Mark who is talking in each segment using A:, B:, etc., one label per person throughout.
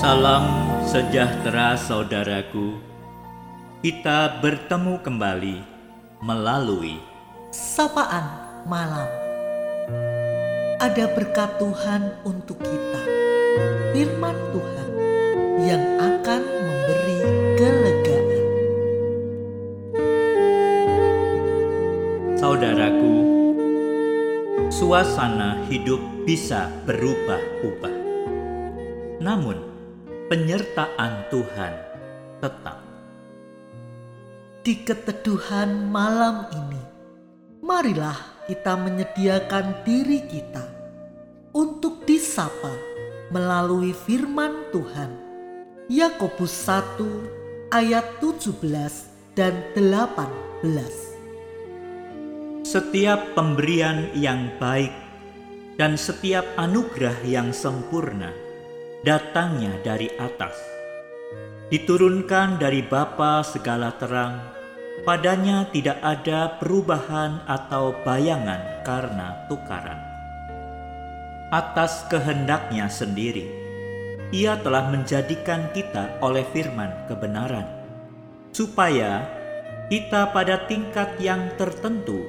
A: Salam sejahtera saudaraku. Kita bertemu kembali melalui
B: sapaan malam. Ada berkat Tuhan untuk kita. Firman Tuhan yang akan memberi kelegaan.
A: saudaraku. Suasana hidup bisa berubah-ubah. Namun, penyertaan Tuhan tetap.
B: Di keteduhan malam ini, marilah kita menyediakan diri kita untuk disapa melalui firman Tuhan. Yakobus 1 ayat 17 dan 18.
A: Setiap pemberian yang baik dan setiap anugerah yang sempurna datangnya dari atas. Diturunkan dari Bapa segala terang, padanya tidak ada perubahan atau bayangan karena tukaran. Atas kehendaknya sendiri, ia telah menjadikan kita oleh firman kebenaran, supaya kita pada tingkat yang tertentu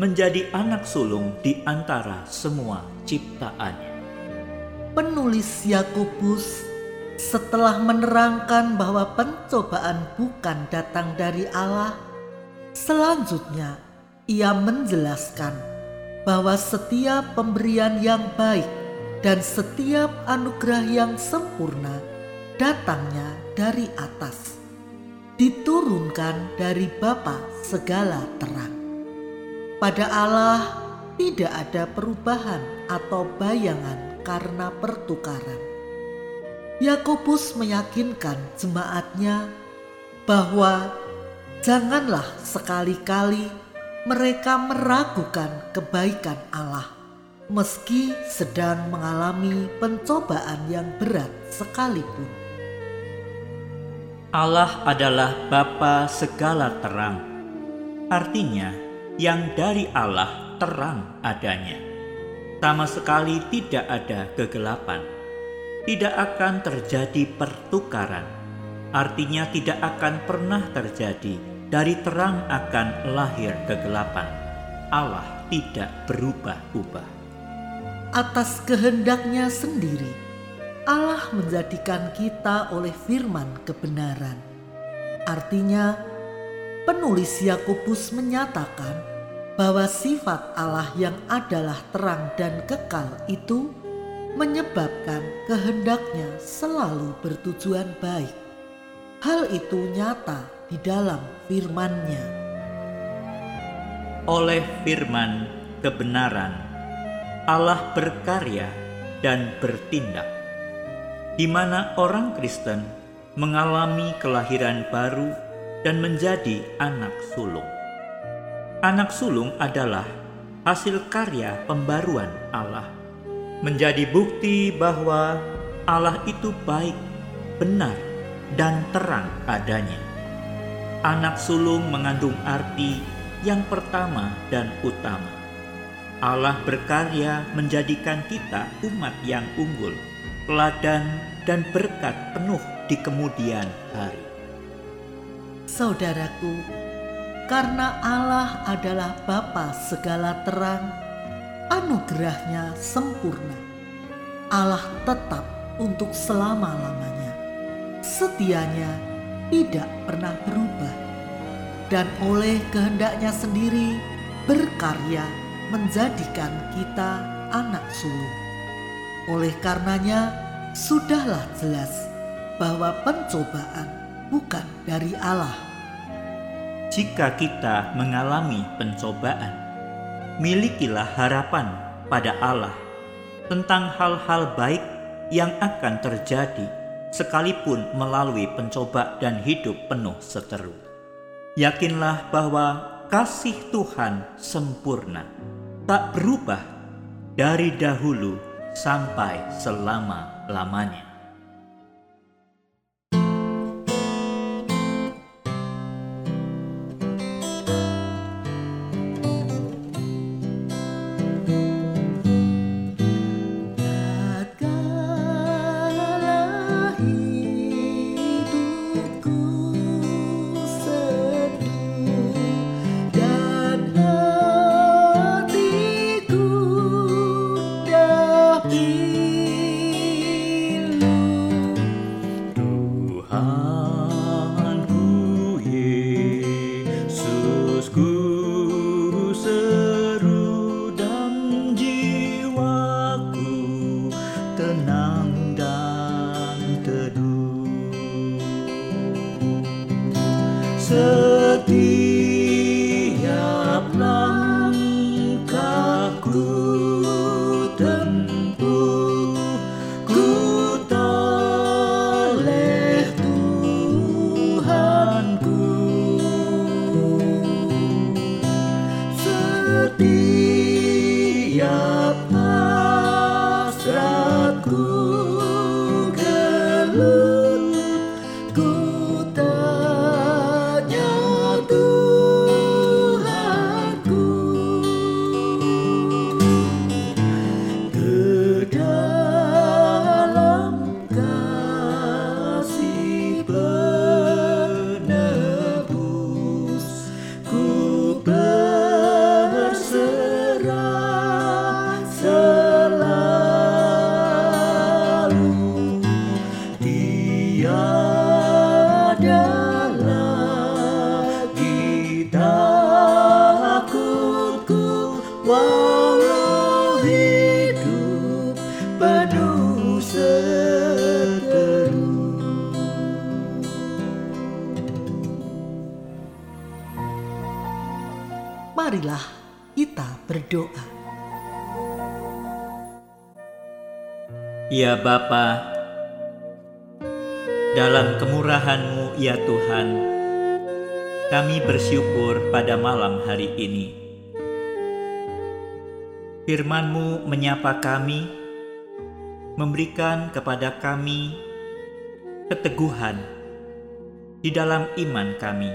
A: menjadi anak sulung di antara semua ciptaannya.
B: Penulis Yakobus setelah menerangkan bahwa pencobaan bukan datang dari Allah, selanjutnya ia menjelaskan bahwa setiap pemberian yang baik dan setiap anugerah yang sempurna datangnya dari atas, diturunkan dari Bapa segala terang. Pada Allah tidak ada perubahan atau bayangan karena pertukaran. Yakobus meyakinkan jemaatnya bahwa janganlah sekali-kali mereka meragukan kebaikan Allah meski sedang mengalami pencobaan yang berat sekalipun.
A: Allah adalah Bapa segala terang. Artinya, yang dari Allah terang adanya. Sama sekali tidak ada kegelapan. Tidak akan terjadi pertukaran. Artinya tidak akan pernah terjadi dari terang akan lahir kegelapan. Allah tidak berubah-ubah.
B: Atas kehendaknya sendiri, Allah menjadikan kita oleh firman kebenaran. Artinya, penulis Yakobus menyatakan bahwa sifat Allah yang adalah terang dan kekal itu menyebabkan kehendaknya selalu bertujuan baik. Hal itu nyata di dalam firman-Nya.
A: Oleh firman kebenaran, Allah berkarya dan bertindak, di mana orang Kristen mengalami kelahiran baru dan menjadi anak sulung. Anak sulung adalah hasil karya pembaruan Allah, menjadi bukti bahwa Allah itu baik, benar, dan terang adanya. Anak sulung mengandung arti yang pertama dan utama. Allah berkarya menjadikan kita umat yang unggul, teladan, dan berkat penuh di kemudian hari.
B: Saudaraku, karena Allah adalah Bapa segala terang, anugerahnya sempurna. Allah tetap untuk selama-lamanya. Setianya tidak pernah berubah. Dan oleh kehendaknya sendiri berkarya menjadikan kita anak sulung. Oleh karenanya, sudahlah jelas bahwa pencobaan bukan dari Allah.
A: Jika kita mengalami pencobaan, milikilah harapan pada Allah tentang hal-hal baik yang akan terjadi sekalipun melalui pencoba dan hidup penuh seteru. Yakinlah bahwa kasih Tuhan sempurna, tak berubah dari dahulu sampai selama-lamanya. suratku tiada lagi takutku walau hidup penuh seteru.
B: Marilah kita berdoa.
A: Ya Bapak, dalam kemurahan-Mu ya Tuhan, kami bersyukur pada malam hari ini. Firman-Mu menyapa kami, memberikan kepada kami keteguhan di dalam iman kami,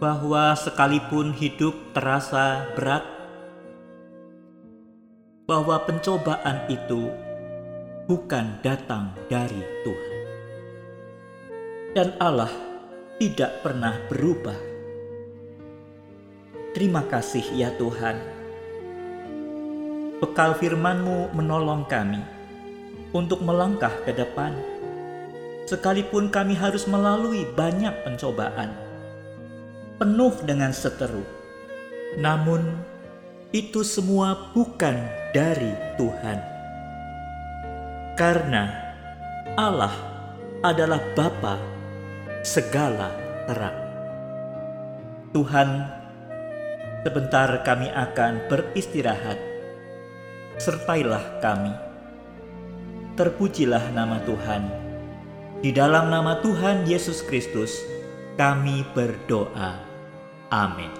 A: bahwa sekalipun hidup terasa berat, bahwa pencobaan itu bukan datang dari Tuhan. Dan Allah tidak pernah berubah. Terima kasih ya Tuhan. Bekal firman-Mu menolong kami untuk melangkah ke depan. Sekalipun kami harus melalui banyak pencobaan. Penuh dengan seteru. Namun itu semua bukan dari Tuhan karena Allah adalah Bapa segala terang. Tuhan, sebentar kami akan beristirahat. Sertailah kami. Terpujilah nama Tuhan. Di dalam nama Tuhan Yesus Kristus, kami berdoa. Amin.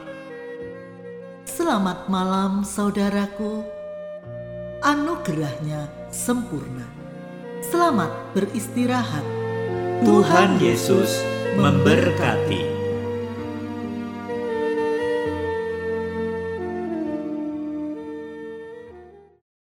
B: Selamat malam saudaraku. Anugerahnya sempurna Selamat beristirahat.
A: Tuhan Yesus memberkati.